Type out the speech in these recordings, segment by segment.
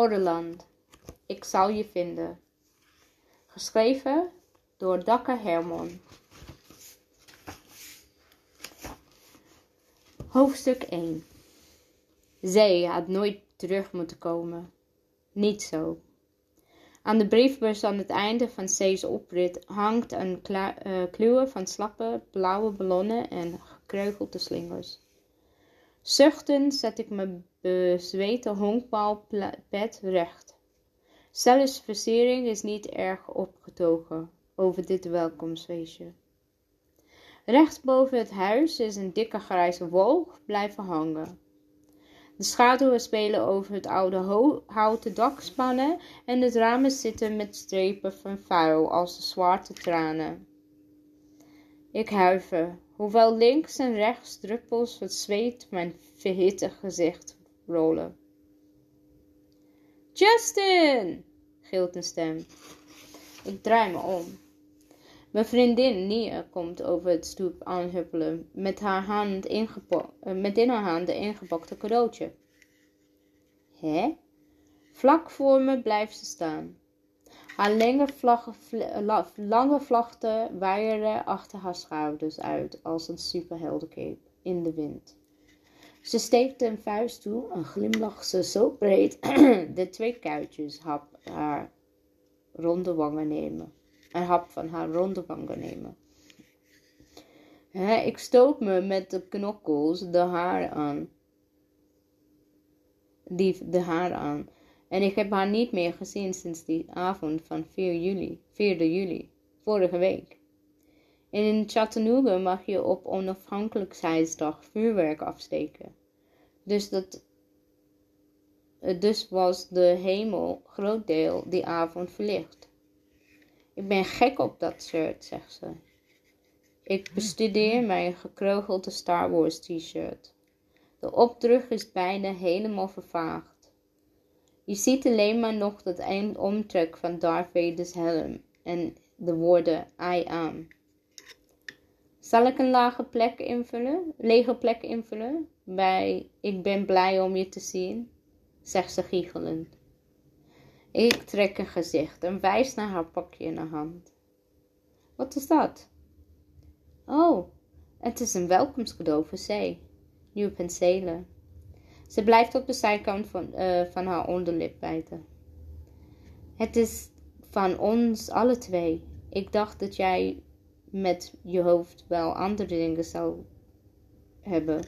Orland. Ik zal je vinden. Geschreven door Dakke Hermon. Hoofdstuk 1 Zij had nooit terug moeten komen. Niet zo. Aan de briefbus aan het einde van C's oprit hangt een uh, van slappe blauwe ballonnen en gekreukelde slingers. Zuchtend zet ik mijn bezweten honkbalpet recht. Zelfs versiering is niet erg opgetogen over dit welkomstfeestje. Recht boven het huis is een dikke grijze wolk blijven hangen. De schaduwen spelen over het oude houten dakspannen en het ramen zitten met strepen van vuil als zwarte tranen. Ik huiver, hoewel links en rechts druppels van zweet mijn verhitte gezicht rollen. Justin! gilt een stem. Ik draai me om. Mijn vriendin Nia komt over het stoep aanhuppelen met, haar hand eh, met in haar hand de ingepakte cadeautje. Hè? Vlak voor me blijft ze staan. Haar lange, lange vlachten waaien achter haar schouders uit als een superheldencape in de wind. Ze steekt een vuist toe en glimlacht ze zo breed de twee kuitjes hap haar ronde wangen nemen. Een hap van haar ronde wangen nemen. ik stoot me met de knokkels de haar aan. Die de haar aan. En ik heb haar niet meer gezien sinds die avond van 4 juli, 4 juli, vorige week. In Chattanooga mag je op onafhankelijkheidsdag vuurwerk afsteken. Dus, dat, dus was de hemel groot deel die avond verlicht. Ik ben gek op dat shirt, zegt ze. Ik bestudeer mijn gekrogelde Star Wars t-shirt. De opdruk is bijna helemaal vervaagd. Je ziet alleen maar nog dat omtrek van Darth Vader's helm en de woorden I am. Zal ik een lage plek invullen, lege plek invullen bij ik ben blij om je te zien, zegt ze giechelend. Ik trek een gezicht en wijs naar haar pakje in haar hand. Wat is dat? Oh, het is een welkomstcadeau voor. Nieuwe penselen. Ze blijft op de zijkant van, uh, van haar onderlip bijten. Het is van ons alle twee. Ik dacht dat jij met je hoofd wel andere dingen zou hebben.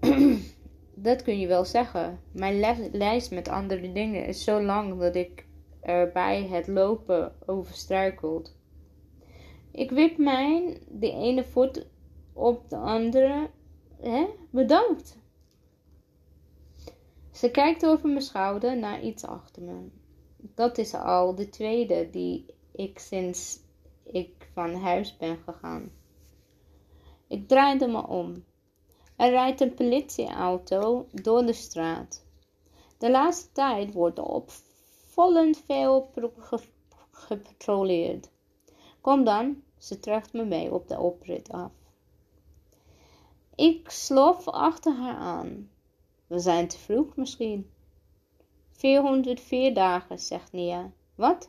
dat kun je wel zeggen. Mijn lijst met andere dingen is zo lang dat ik er bij het lopen overstruikelt. Ik wip mijn de ene voet op de andere. Hè? Bedankt. Ze kijkt over mijn schouder naar iets achter me. Dat is al de tweede die ik sinds ik van huis ben gegaan. Ik draaide me om. Er rijdt een politieauto door de straat. De laatste tijd wordt opvallend veel gepatrolleerd. Kom dan, ze trekt me mee op de oprit af. Ik slof achter haar aan. We zijn te vroeg misschien. 404 dagen, zegt Nia. Wat?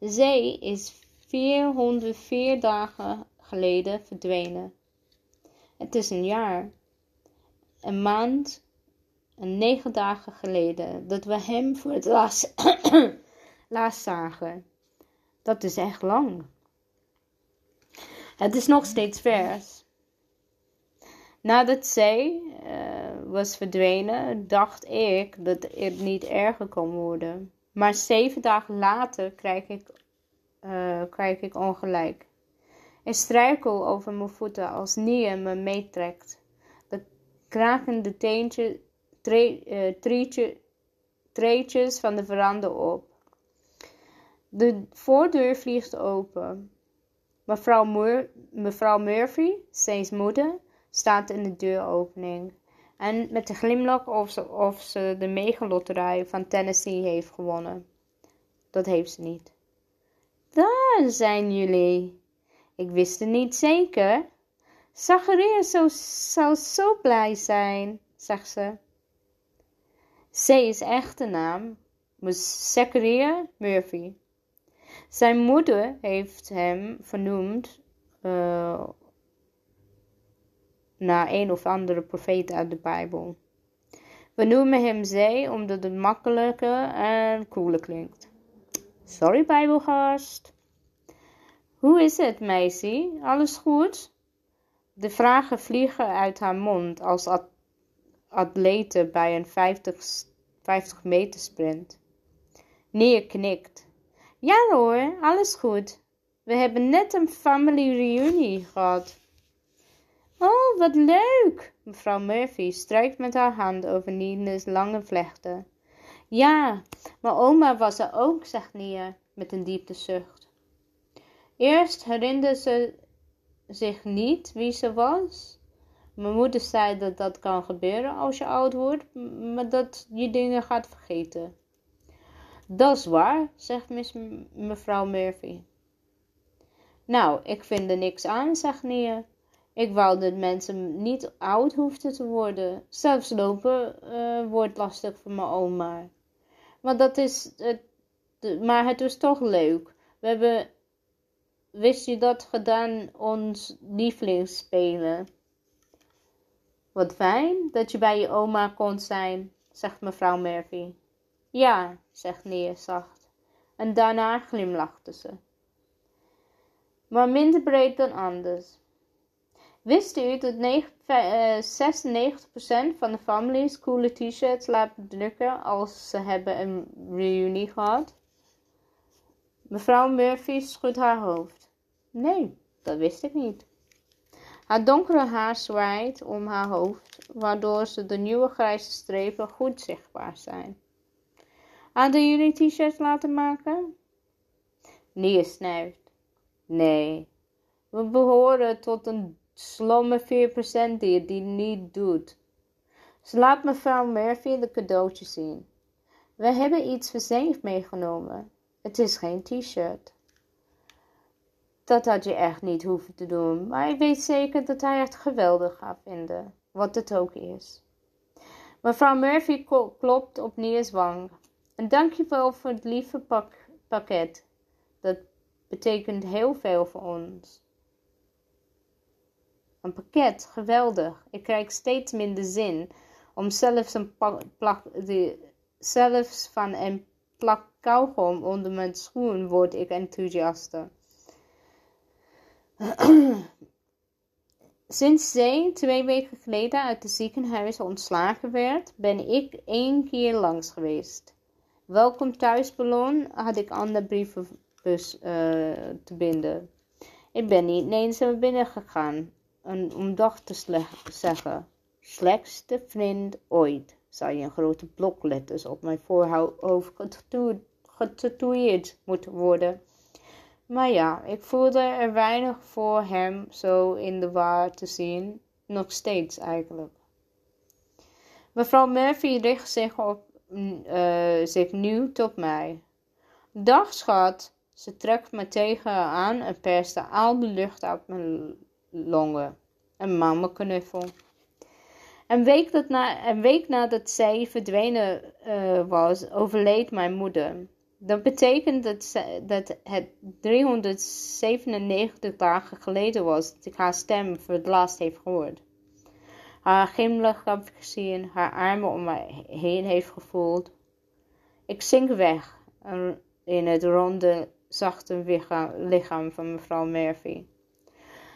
Zee is 404 dagen geleden verdwenen. Het is een jaar een maand en negen dagen geleden dat we hem voor het laatst, laatst zagen. Dat is echt lang. Het is nog steeds vers. Nadat zij uh, was verdwenen, dacht ik dat het niet erger kon worden. Maar zeven dagen later krijg ik, uh, krijg ik ongelijk. Ik struikel over mijn voeten als Nia me meetrekt krakende teentje, tre, uh, treetjes van de veranda op. De voordeur vliegt open. Mevrouw, mevrouw Murphy, Saints moeder, staat in de deuropening. En met een glimlach of ze, of ze de megalotterij van Tennessee heeft gewonnen. Dat heeft ze niet. Daar zijn jullie. Ik wist het niet zeker. Zacharias zou, zou zo blij zijn, zegt ze. C's echte naam Zachariah Murphy. Zijn moeder heeft hem vernoemd uh, naar een of andere profeet uit de Bijbel. We noemen hem zij omdat het makkelijker en cooler klinkt. Sorry, Bijbelgast. Hoe is het, meisje? Alles goed? De vragen vliegen uit haar mond als atlete bij een 50, 50 meter sprint. Neer knikt. Ja hoor, alles goed. We hebben net een family reunion gehad. Oh, wat leuk! Mevrouw Murphy strijkt met haar hand over Nina's lange vlechten. Ja, maar oma was er ook, zegt Nia met een diepe zucht. Eerst herinnerde ze zich niet wie ze was. Mijn moeder zei dat dat kan gebeuren als je oud wordt, maar dat je dingen gaat vergeten. Dat is waar, zegt mevrouw Murphy. Nou, ik vind er niks aan, zegt Nia. Ik wou dat mensen niet oud hoefden te worden. Zelfs lopen uh, wordt lastig voor mijn oma. Maar dat is het, maar het was toch leuk. We hebben, wist je dat, gedaan ons lievelingsspelen. Wat fijn dat je bij je oma kon zijn, zegt mevrouw Murphy. Ja, zegt Neer zacht. En daarna glimlachte ze. Maar minder breed dan anders. Wist u dat 96% van de families coole t-shirts laten drukken als ze hebben een reunie gehad? Mevrouw Murphy schudt haar hoofd. Nee, dat wist ik niet. Haar donkere haar zwaait om haar hoofd, waardoor ze de nieuwe grijze strepen goed zichtbaar zijn. Hadden jullie t-shirts laten maken? Nee, snuift. Nee, we behoren tot een slomme 4% die die niet doet. Ze laat mevrouw Murphy de cadeautjes zien. We hebben iets voor meegenomen. Het is geen t-shirt. Dat had je echt niet hoeven te doen, maar ik weet zeker dat hij het geweldig gaat vinden, wat het ook is. Mevrouw Murphy klopt op Nia's wang. En dankjewel voor het lieve pak pakket. Dat betekent heel veel voor ons. Een pakket, geweldig. Ik krijg steeds minder zin om zelfs, een plak, zelfs van een plak kauwgom onder mijn schoen word ik enthousiaster. Sinds zij twee weken geleden uit het ziekenhuis ontslagen werd, ben ik één keer langs geweest. Welkom thuisballon had ik aan de brievenbus uh, te binden. Ik ben niet ineens naar binnen gegaan om dag te zeggen. Slechtste vriend ooit, zei een grote blokletters op mijn voorhoofd getatoeëerd moeten worden. Maar ja, ik voelde er weinig voor hem zo in de waar te zien, nog steeds eigenlijk. Mevrouw Murphy richt zich, op, uh, zich nu tot mij. Dag schat, ze trekt me tegen aan en perste al de lucht uit mijn longen. Een mama knuffel. Een week, dat na, een week nadat zij verdwenen uh, was, overleed mijn moeder. Dat betekent dat, dat het 397 dagen geleden was dat ik haar stem voor het laatst heeft gehoord. Haar glimlach heb gezien, haar armen om mij heen heeft gevoeld. Ik zink weg in het ronde, zachte lichaam van mevrouw Murphy.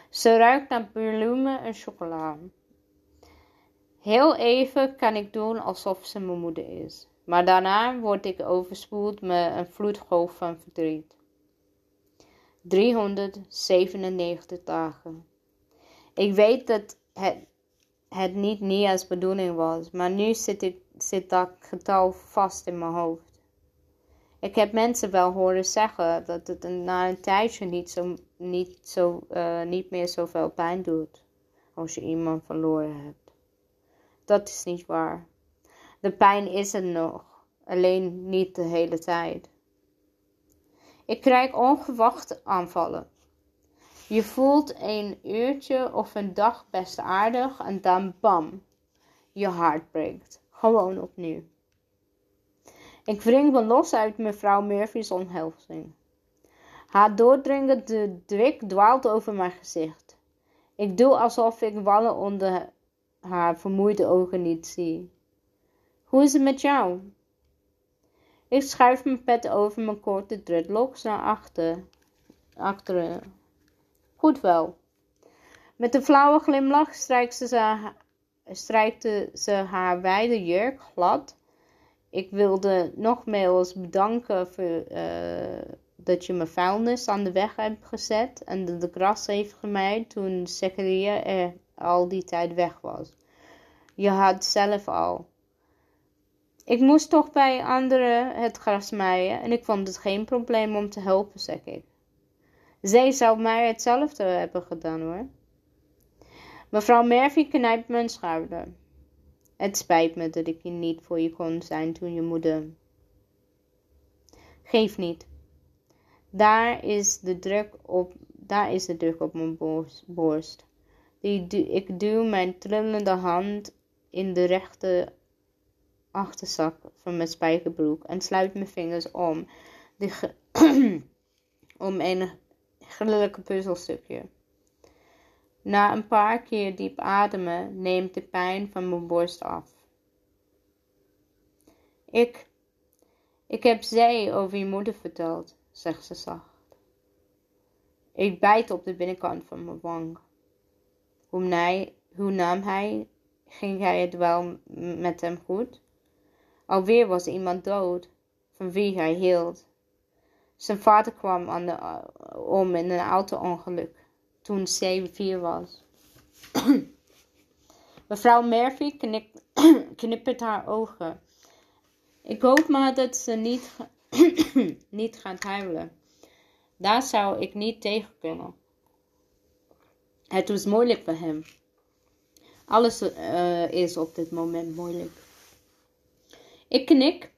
Ze ruikt naar bloemen en chocola. Heel even kan ik doen alsof ze mijn moeder is. Maar daarna word ik overspoeld met een vloedgolf van verdriet. 397 dagen. Ik weet dat het, het niet Nia's bedoeling was, maar nu zit, ik, zit dat getal vast in mijn hoofd. Ik heb mensen wel horen zeggen dat het na een tijdje niet, zo, niet, zo, uh, niet meer zoveel pijn doet als je iemand verloren hebt. Dat is niet waar. De pijn is er nog, alleen niet de hele tijd. Ik krijg ongewachte aanvallen. Je voelt een uurtje of een dag best aardig en dan bam, je hart breekt. Gewoon opnieuw. Ik wring me los uit mevrouw Murphy's omhelzing. Haar doordringende drik dwaalt over mijn gezicht. Ik doe alsof ik wallen onder haar vermoeide ogen niet zie. Hoe is het met jou? Ik schuif mijn pet over mijn korte dreadlocks naar achter, achteren. Goed wel. Met een flauwe glimlach strijkte ze, strijkte ze haar wijde jurk glad. Ik wilde nogmaals bedanken voor, uh, dat je mijn vuilnis aan de weg hebt gezet en de, gras heeft gemaaid toen Zachariah er al die tijd weg was. Je had zelf al. Ik moest toch bij anderen het gras maaien en ik vond het geen probleem om te helpen, zeg ik. Zij zou mij hetzelfde hebben gedaan hoor. Mevrouw Murphy knijpt mijn schouder. Het spijt me dat ik hier niet voor je kon zijn toen je moeder. Geef niet. Daar is de druk op, daar is de druk op mijn borst. Ik duw mijn trillende hand in de rechte achterzak van mijn spijkerbroek en sluit mijn vingers om, om een gruwelijke puzzelstukje. Na een paar keer diep ademen neemt de pijn van mijn borst af. Ik, ik heb zij over je moeder verteld, zegt ze zacht. Ik bijt op de binnenkant van mijn wang. Hoe, hij, hoe nam hij? Ging hij het wel met hem goed? Alweer was iemand dood, van wie hij hield. Zijn vader kwam aan de, om in een auto-ongeluk toen zij vier was. Mevrouw Murphy knikt, knippert haar ogen. Ik hoop maar dat ze niet, niet gaat huilen. Daar zou ik niet tegen kunnen. Het was moeilijk voor hem. Alles uh, is op dit moment moeilijk. Ik knik.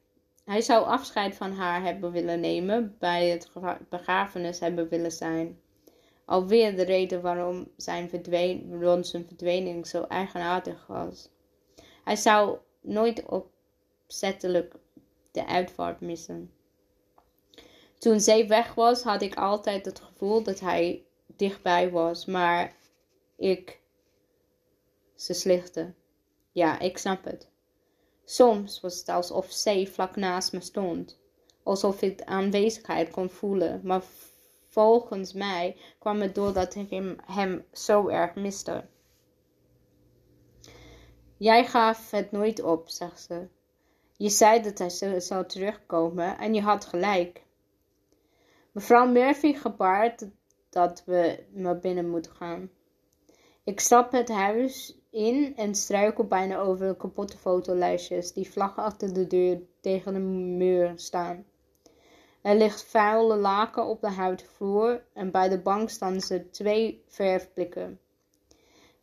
Hij zou afscheid van haar hebben willen nemen, bij het begrafenis hebben willen zijn. Alweer de reden waarom zijn, verdween, zijn verdwijning zo eigenaardig was. Hij zou nooit opzettelijk de uitvaart missen. Toen zij weg was, had ik altijd het gevoel dat hij dichtbij was, maar ik. Ze slichtte. Ja, ik snap het. Soms was het alsof zij vlak naast me stond, alsof ik de aanwezigheid kon voelen, maar volgens mij kwam het doordat ik hem, hem zo erg miste. Jij gaf het nooit op, zegt ze. Je zei dat hij zou terugkomen en je had gelijk. Mevrouw Murphy gebaart dat we maar binnen moeten gaan. Ik stap het huis in en struikel bijna over de kapotte fotolijstjes die vlak achter de deur tegen de muur staan. Er ligt vuile laken op de houten vloer en bij de bank staan ze twee verfblikken.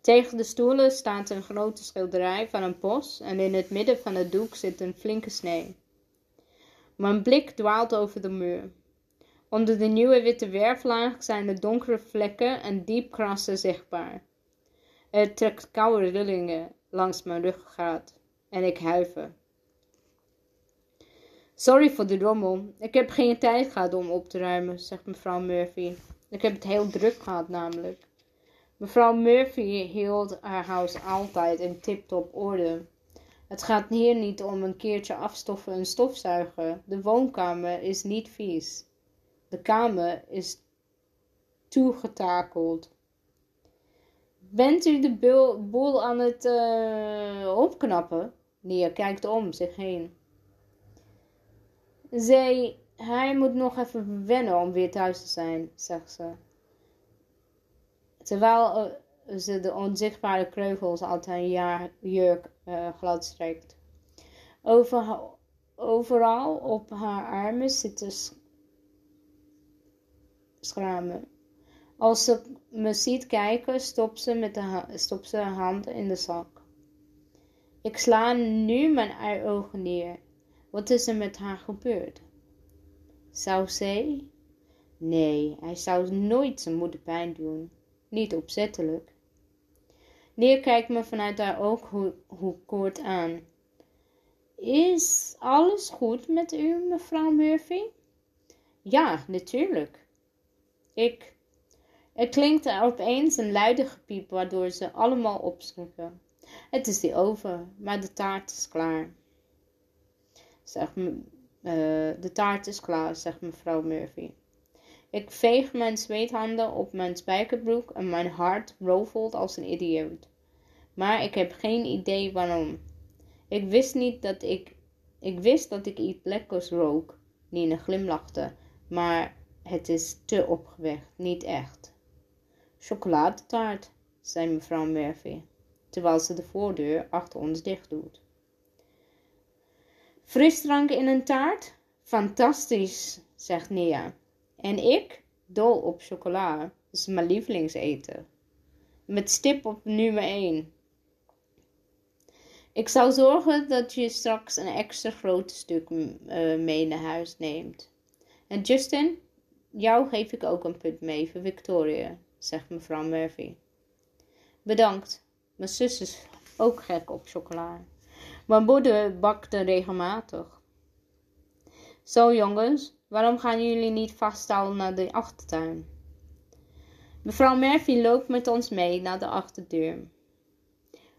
Tegen de stoelen staat een grote schilderij van een bos en in het midden van het doek zit een flinke snee. Mijn blik dwaalt over de muur. Onder de nieuwe witte werflaag zijn de donkere vlekken en diepkrassen zichtbaar. Het trekt koude rillingen langs mijn ruggengraat en ik huiver. Sorry voor de rommel. Ik heb geen tijd gehad om op te ruimen, zegt mevrouw Murphy. Ik heb het heel druk gehad namelijk. Mevrouw Murphy hield haar huis altijd in tip-top orde. Het gaat hier niet om een keertje afstoffen en stofzuigen. De woonkamer is niet vies. De kamer is toegetakeld. Bent u de boel aan het uh, opknappen? Nia kijkt om zich heen. Zij, hij moet nog even wennen om weer thuis te zijn, zegt ze. Terwijl uh, ze de onzichtbare kreugels uit haar jurk uh, glad strekt. Over, overal op haar armen zitten schramen. Als ze me ziet kijken, stopt ze, met de stopt ze haar hand in de zak. Ik sla nu mijn ogen neer. Wat is er met haar gebeurd? Zou zij? Nee, hij zou nooit zijn moeder pijn doen. Niet opzettelijk. Neer kijkt me vanuit haar ooghoek kort aan. Is alles goed met u, mevrouw Murphy? Ja, natuurlijk. Ik. Er klinkt er opeens een luide gepiep, waardoor ze allemaal opschrikken. Het is die oven, maar de taart is klaar. Zeg me, uh, de taart is klaar, zegt mevrouw Murphy. Ik veeg mijn zweethanden op mijn spijkerbroek en mijn hart roffelt als een idioot. Maar ik heb geen idee waarom. Ik wist niet dat ik. Ik wist dat ik iets lekkers rook. Nina glimlachte, maar het is te opgewekt, niet echt. Chocoladetaart, zei mevrouw Murphy, terwijl ze de voordeur achter ons dicht doet. Frisdrank in een taart? Fantastisch, zegt Nia. En ik? Dol op chocola. Dat is mijn lievelingseten. Met stip op nummer 1. Ik zal zorgen dat je straks een extra groot stuk uh, mee naar huis neemt. En Justin, jou geef ik ook een punt mee voor Victoria, zegt mevrouw Murphy. Bedankt. Mijn zus is ook gek op chocola. Mijn moeder bakte regelmatig. Zo jongens, waarom gaan jullie niet vasthouden naar de achtertuin? Mevrouw Murphy loopt met ons mee naar de achterdeur.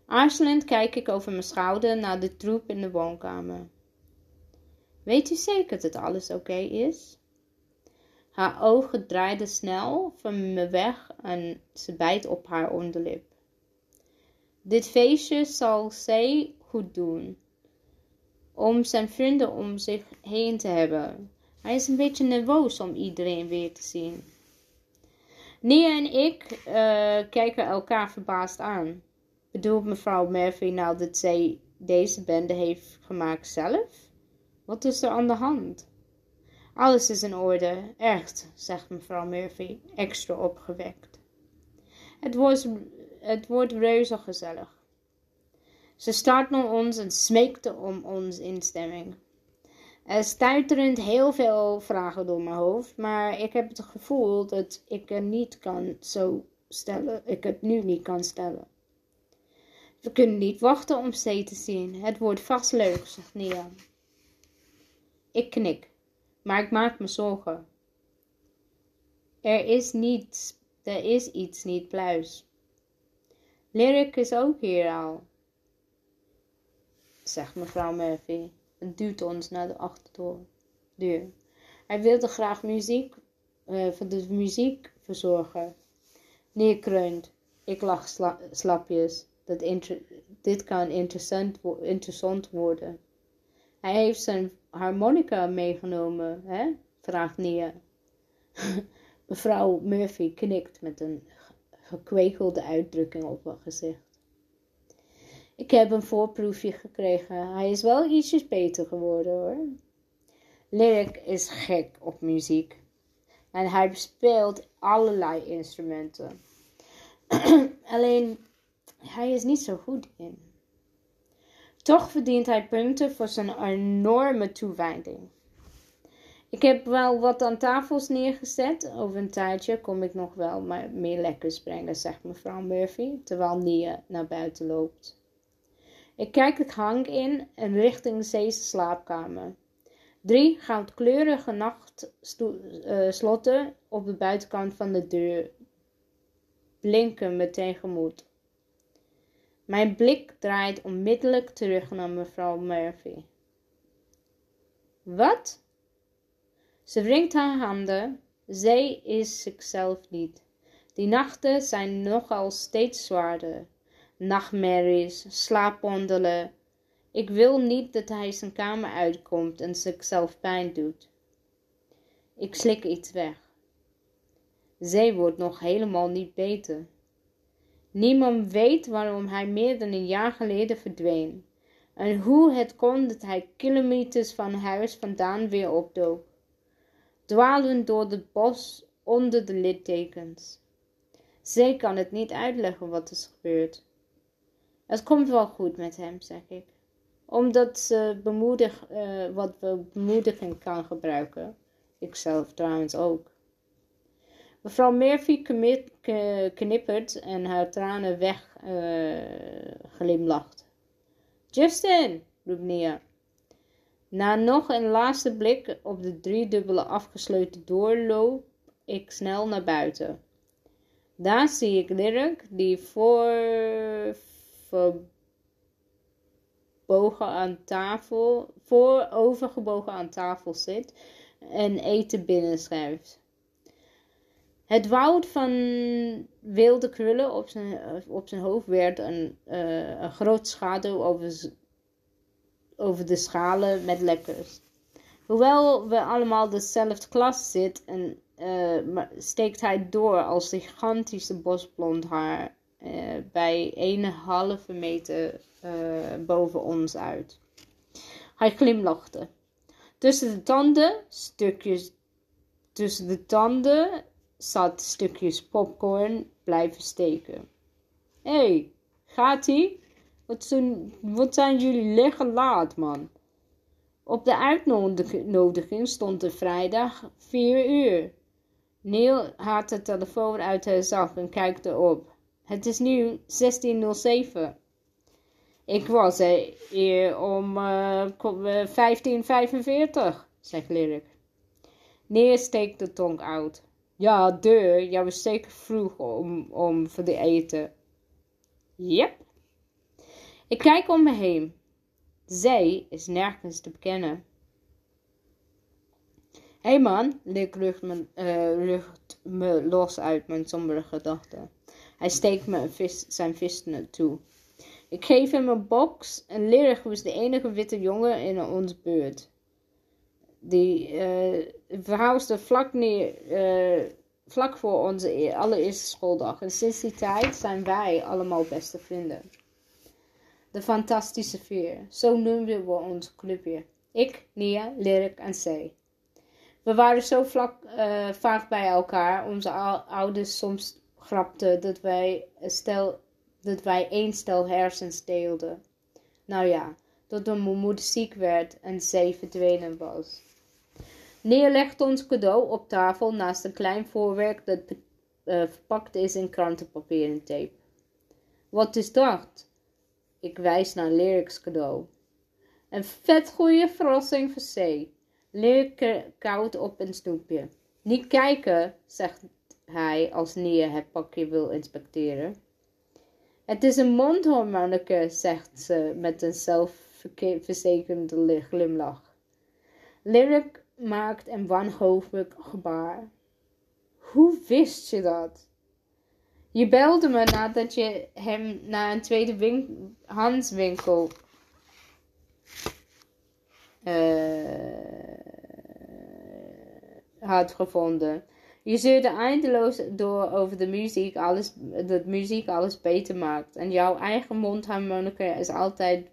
Aarzelend kijk ik over mijn schouder naar de troep in de woonkamer. Weet u zeker dat alles oké is? Haar ogen draaiden snel van me weg en ze bijt op haar onderlip. Dit feestje zal zij doen. Om zijn vrienden om zich heen te hebben. Hij is een beetje nerveus om iedereen weer te zien. Nia en ik uh, kijken elkaar verbaasd aan. Bedoelt mevrouw Murphy nou dat zij deze bende heeft gemaakt zelf? Wat is er aan de hand? Alles is in orde, echt, zegt mevrouw Murphy, extra opgewekt. Het wordt, het wordt reuze gezellig. Ze staart naar ons en smeekte om ons instemming. Er stuiterend heel veel vragen door mijn hoofd, maar ik heb het gevoel dat ik het niet kan zo stellen, ik het nu niet kan stellen. We kunnen niet wachten om zee te zien. Het wordt vast leuk, zegt Nia. Ik knik, maar ik maak me zorgen. Er is niets, er is iets niet pluis. Lyric is ook hier al, zegt mevrouw Murphy en duwt ons naar de achterdeur. Hij wilde graag muziek, uh, voor de muziek verzorgen. Neerkreunt. Ik lach sla slapjes. Dit kan interessant, interessant worden. Hij heeft zijn harmonica meegenomen, hè? vraagt Nia. Mevrouw Murphy knikt met een gekwekelde uitdrukking op haar gezicht. Ik heb een voorproefje gekregen. Hij is wel ietsjes beter geworden hoor. Lyric is gek op muziek. En hij speelt allerlei instrumenten. Alleen hij is niet zo goed in. Toch verdient hij punten voor zijn enorme toewijding. Ik heb wel wat aan tafels neergezet. Over een tijdje kom ik nog wel meer lekkers brengen, zegt mevrouw Murphy, terwijl Nia naar buiten loopt. Ik kijk het hang in en richting Zee's slaapkamer. Drie goudkleurige nachtslotten op de buitenkant van de deur blinken me tegemoet. Mijn blik draait onmiddellijk terug naar mevrouw Murphy. Wat? Ze wringt haar handen. Zij is zichzelf niet. Die nachten zijn nogal steeds zwaarder. Nachtmerries, slaapwandelen. Ik wil niet dat hij zijn kamer uitkomt en zichzelf pijn doet. Ik slik iets weg. Zij wordt nog helemaal niet beter. Niemand weet waarom hij meer dan een jaar geleden verdween. En hoe het kon dat hij kilometers van huis vandaan weer opdook. Dwalend door het bos onder de littekens. Zij kan het niet uitleggen wat is gebeurd. Het komt wel goed met hem, zeg ik. Omdat ze bemoedig, uh, wat bemoediging kan gebruiken. Ikzelf trouwens ook. Mevrouw Murphy knippert en haar tranen weg uh, glimlacht. Justin, roept Nia. Na nog een laatste blik op de driedubbele afgesloten doorloop ik snel naar buiten. Daar zie ik Dirk, die voor verbogen aan tafel, voorovergebogen aan tafel zit en eten binnenschrijft. Het woud van wilde krullen op zijn, op zijn hoofd werd een, uh, een groot schaduw over, de schalen met lekkers. Hoewel we allemaal dezelfde klas zitten, uh, steekt hij door als gigantische bosblond haar uh, bij een halve meter boven ons uit. Hij glimlachte. Tussen de tanden, stukjes, tussen de tanden zat stukjes popcorn blijven steken. Hé, hey, gaat-ie? Wat, wat zijn jullie lekker laat, man? Op de uitnodiging stond er vrijdag 4 uur. Neil haalt de telefoon uit haar zak en kijkt erop. Het is nu 16.07. Ik was er hier om uh, 15.45, zegt Lyric. Neer steekt de tong uit. Ja, de, jij was zeker vroeg om, om voor de eten. Yep. Ik kijk om me heen. Zij is nergens te bekennen. Hé hey man, Lick lucht me, uh, me los uit mijn sombere gedachten. Hij steekt me vis, zijn vis toe. Ik geef hem een box en Lyric was de enige witte jongen in ons buurt. Die uh, verhuisde vlak, neer, uh, vlak voor onze e-, allereerste schooldag. En sinds die tijd zijn wij allemaal beste vrienden. De fantastische vier, zo noemden we ons clubje. Ik, Nia, Lyric en C. We waren zo vlak, uh, vaak bij elkaar. Onze ouders soms grapten dat wij, stel, dat wij één stel hersens deelden. Nou ja, totdat mijn moeder ziek werd en zij verdwenen was. Neerlegt ons cadeau op tafel naast een klein voorwerp dat uh, verpakt is in krantenpapier en tape. Wat is dat? Ik wijs naar Lyrics cadeau. Een vet goede verrassing voor C. Lyric koud op een snoepje. Niet kijken, zegt hij als Neer het pakje wil inspecteren. Het is een mondharmonica, zegt ze met een zelfverzekerende glimlach. Lyric maakt een wanhopig gebaar. Hoe wist je dat? Je belde me nadat je hem naar een tweede win winkel uh, had gevonden. Je zeurde eindeloos door over de muziek, alles, dat muziek alles beter maakt. En jouw eigen mondharmonica is altijd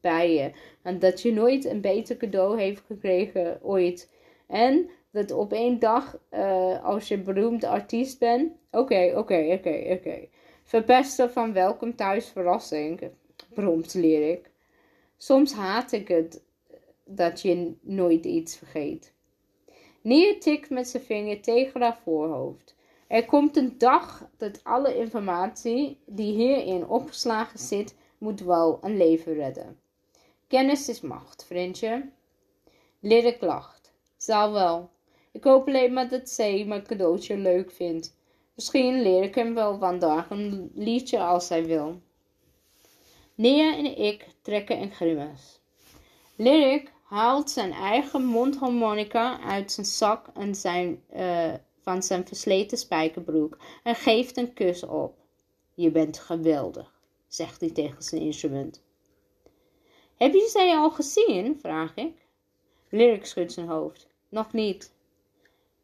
bij je. En dat je nooit een beter cadeau heeft gekregen ooit. En dat op één dag, uh, als je beroemd artiest bent. Oké, oké, oké, oké. Verpesten van welkom thuis verrassing. Bromt leer ik. Soms haat ik het dat je nooit iets vergeet. Neer tikt met zijn vinger tegen haar voorhoofd. Er komt een dag dat alle informatie die hierin opgeslagen zit, moet wel een leven redden. Kennis is macht, vriendje. Lyric lacht. Zal wel. Ik hoop alleen maar dat zij mijn cadeautje leuk vindt. Misschien leer ik hem wel vandaag een liedje als hij wil. Nia en ik trekken een grimas. Lyric haalt zijn eigen mondharmonica uit zijn zak en zijn, uh, van zijn versleten spijkerbroek en geeft een kus op. Je bent geweldig, zegt hij tegen zijn instrument. Heb je zij al gezien? vraag ik. Lyric schudt zijn hoofd. Nog niet.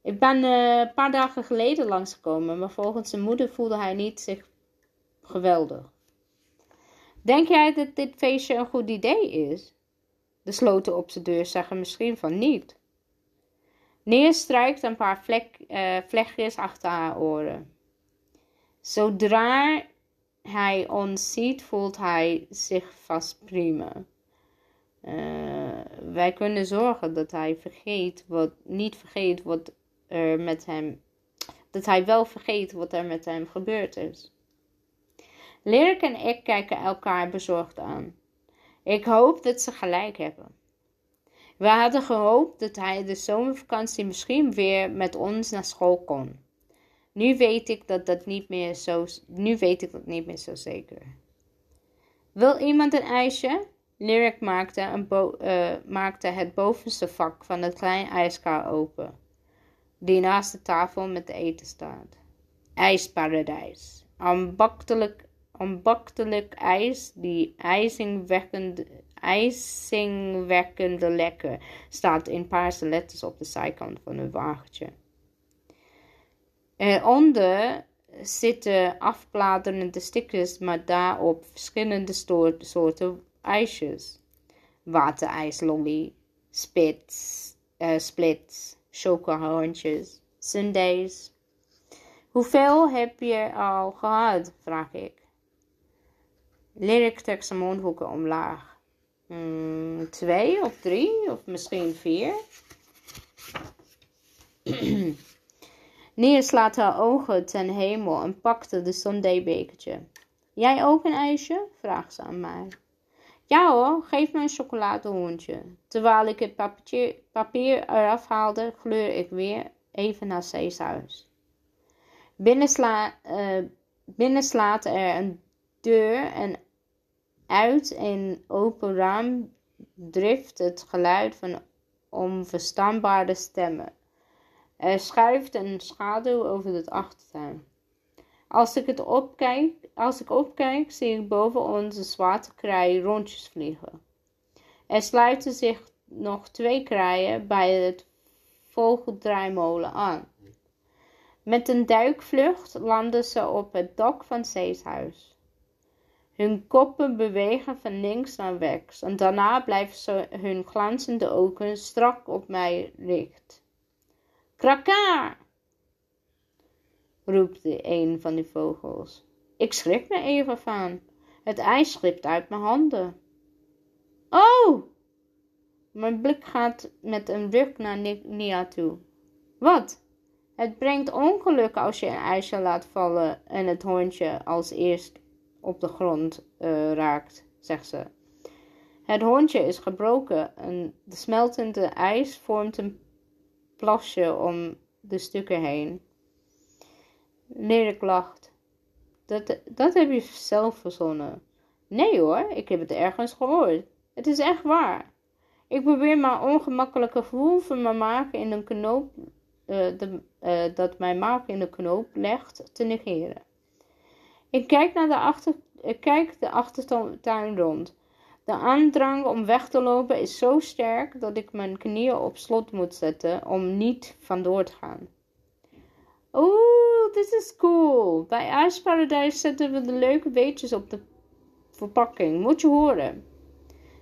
Ik ben uh, een paar dagen geleden langsgekomen, maar volgens zijn moeder voelde hij niet zich geweldig. Denk jij dat dit feestje een goed idee is? De sloten op zijn deur zeggen misschien van niet. Neer strijkt een paar vlek, vlechtjes achter haar oren. Zodra hij ons ziet, voelt hij zich vast prima. Uh, wij kunnen zorgen dat hij vergeet wat, niet vergeet wat er met hem, dat hij wel vergeet wat er met hem gebeurd is. Lyric en ik kijken elkaar bezorgd aan. Ik hoop dat ze gelijk hebben. We hadden gehoopt dat hij de zomervakantie misschien weer met ons naar school kon. Nu weet ik dat dat niet meer zo, nu weet ik dat niet meer zo zeker. Wil iemand een ijsje? Lyric maakte, een uh, maakte het bovenste vak van het kleine ijskar open, die naast de tafel met de eten staat. IJsparadijs. Ambachtelijk, ambachtelijk ijs, die ijzingwekkende, ijzingwekkende lekker, staat in paarse letters op de zijkant van een wagentje. Eronder zitten afbladerende stickers, maar daarop verschillende soorten ijsjes. Waterijslolly, spits, uh, splits, chocahorntjes, sundays. Hoeveel heb je al gehad, vraag ik. Lyric trekt zijn mondhoeken omlaag. Hmm, twee of drie of misschien vier. Nia slaat haar ogen ten hemel en pakte de Sunday-bekertje. Jij ook een ijsje? vraagt ze aan mij. Ja hoor, geef me een chocoladehondje. Terwijl ik het papier, papier eraf haalde, gleur ik weer even naar C's huis. Binnen, sla, uh, er een deur en uit een open raam drift het geluid van onverstaanbare stemmen. Er schuift een schaduw over het achtertuin. Als ik, het opkijk, als ik opkijk, zie ik boven onze zwarte kraaien rondjes vliegen. Er sluiten zich nog twee kraaien bij het vogeldraaimolen aan. Met een duikvlucht landen ze op het dak van Zeeshuis. Hun koppen bewegen van links naar rechts en daarna blijven ze hun glanzende ogen strak op mij richt. Kraka! roept een van die vogels. Ik schrik me even van. Het ijs glipt uit mijn handen. Oh! Mijn blik gaat met een ruk naar Nia toe. Wat? Het brengt ongeluk als je een ijsje laat vallen en het hondje als eerst op de grond uh, raakt, zegt ze. Het hondje is gebroken en de smeltende ijs vormt een plasje om de stukken heen. Lerik lacht. Dat, dat heb je zelf verzonnen. Nee hoor, ik heb het ergens gehoord. Het is echt waar. Ik probeer mijn ongemakkelijke gevoel van mijn maag in een knoop, uh, de, uh, dat mijn maag in de knoop legt, te negeren. Ik kijk naar de, achter, kijk de achtertuin rond. De aandrang om weg te lopen is zo sterk dat ik mijn knieën op slot moet zetten om niet vandoor te gaan. Oeh, dit is cool. Bij IJsparadijs zetten we de leuke beetjes op de verpakking. Moet je horen.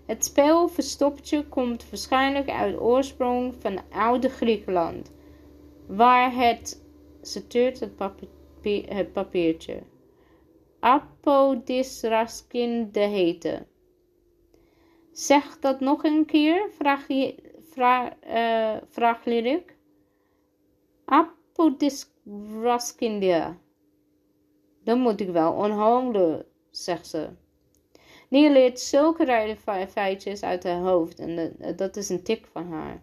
Het spel Verstoppertje komt waarschijnlijk uit oorsprong van oude Griekenland. Waar het, ze het, het papiertje. Apodisraskin de hete. Zeg dat nog een keer, vraag, vraag, uh, vraag Lyric. Apodisraskindia. Dan moet ik wel onhandelen, zegt ze. Nia leert zulke feitjes uit haar hoofd en dat is een tik van haar.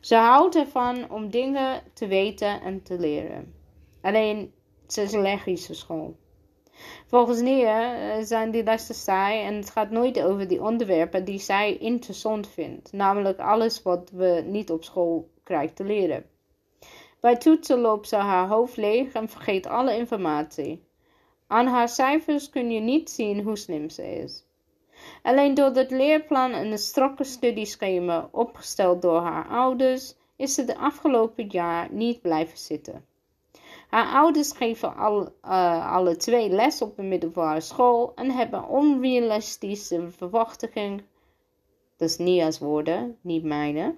Ze houdt ervan om dingen te weten en te leren. Alleen, ze is allergisch voor school. Volgens Nia eh, zijn die lessen saai en het gaat nooit over die onderwerpen die zij interessant vindt, namelijk alles wat we niet op school krijgen te leren. Bij toetsen loopt ze haar hoofd leeg en vergeet alle informatie. Aan haar cijfers kun je niet zien hoe slim ze is. Alleen door het leerplan en een strakke studieschema opgesteld door haar ouders, is ze de afgelopen jaar niet blijven zitten. Haar ouders geven al, uh, alle twee les op de middelbare school en hebben onrealistische verwachtingen. Dat is Nia's woorden, niet mijne.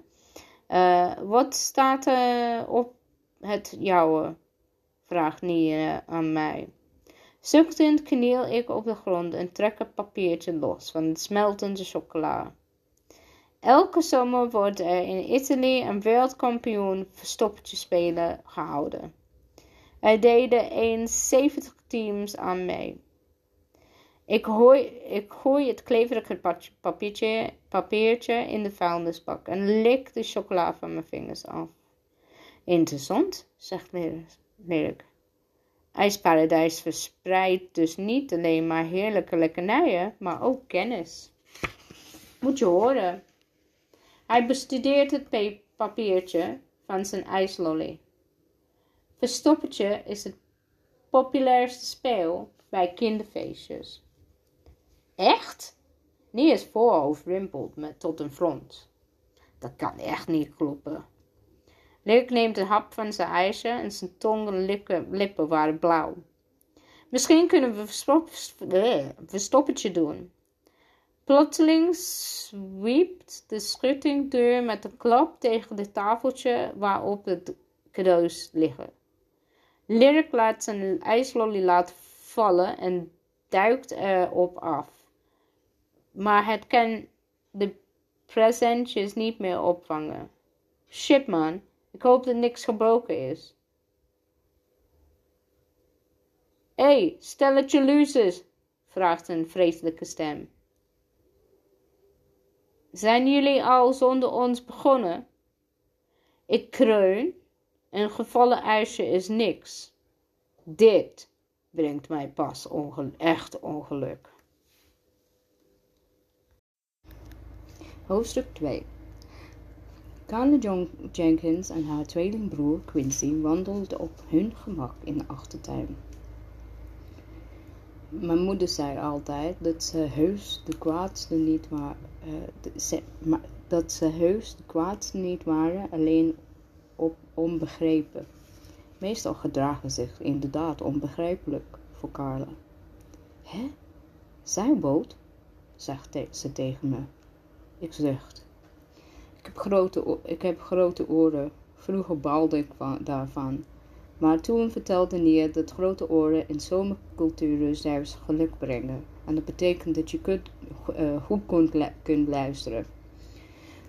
Uh, wat staat er op het jouwe? vraagt Nia aan mij. Zuchtend kniel ik op de grond en trek het papiertje los van de smeltende chocola. Elke zomer wordt er in Italië een wereldkampioen verstoppertje spelen gehouden. Er deden eens 70 teams aan mee. Ik, gooi, ik gooi het kleverige papiertje, papiertje in de vuilnisbak en lik de chocola van mijn vingers af. Interessant, zegt Lyric. IJsparadijs verspreidt dus niet alleen maar heerlijke lekkernijen, maar ook kennis. Moet je horen. Hij bestudeert het papiertje van zijn ijslolly. Verstoppertje is het populairste speel bij kinderfeestjes. Echt? is voorhoofd rimpelt met tot een front. Dat kan echt niet kloppen. Dirk neemt een hap van zijn ijsje en zijn tong en lippen, lippen waren blauw. Misschien kunnen we verstoppertje doen. Plotseling zwiept de schuttingdeur met een klap tegen het tafeltje waarop de cadeaus liggen. Lyric laat zijn ijslolly laten vallen en duikt erop af. Maar het kan de presentjes niet meer opvangen. Shit man, ik hoop dat niks gebroken is. Hé, hey, stelletje losers, vraagt een vreselijke stem. Zijn jullie al zonder ons begonnen? Ik kreun. Een gevallen ijsje is niks. Dit brengt mij pas echt ongeluk. Hoofdstuk 2 Carla John Jenkins en haar tweelingbroer Quincy wandelden op hun gemak in de achtertuin. Mijn moeder zei altijd dat ze heus de kwaadste niet waren, uh, dat ze heus de kwaadste niet waren, alleen op onbegrepen. Meestal gedragen zich inderdaad onbegrijpelijk voor Carla. Hè? Zeilboot? zegt ze tegen me. Ik zucht. Ik heb grote, ik heb grote oren. Vroeger baalde ik daarvan. Maar toen vertelde Nia dat grote oren in zomerculturen zelfs geluk brengen. En dat betekent dat je kunt, uh, goed kunt luisteren.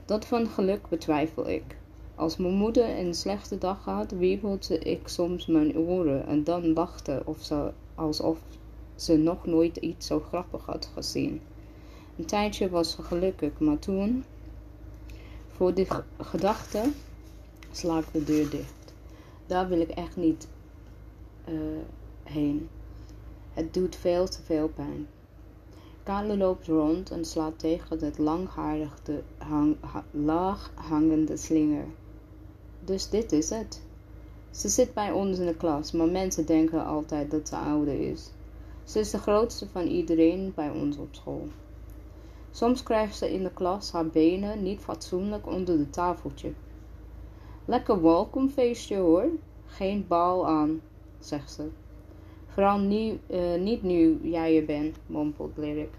Dat van geluk betwijfel ik. Als mijn moeder een slechte dag had, wiebelde ik soms mijn oren en dan lachte of ze, alsof ze nog nooit iets zo grappig had gezien. Een tijdje was ze gelukkig, maar toen, voor die gedachte, sla ik de deur dicht. Daar wil ik echt niet uh, heen. Het doet veel te veel pijn. Kale loopt rond en slaat tegen het langharige, hang, laag hangende slinger. Dus dit is het. Ze zit bij ons in de klas, maar mensen denken altijd dat ze ouder is. Ze is de grootste van iedereen bij ons op school. Soms krijgt ze in de klas haar benen niet fatsoenlijk onder de tafeltje. Lekker welkomfeestje hoor, geen bal aan, zegt ze. Vooral uh, niet nu jij er bent, mompelt Lyric.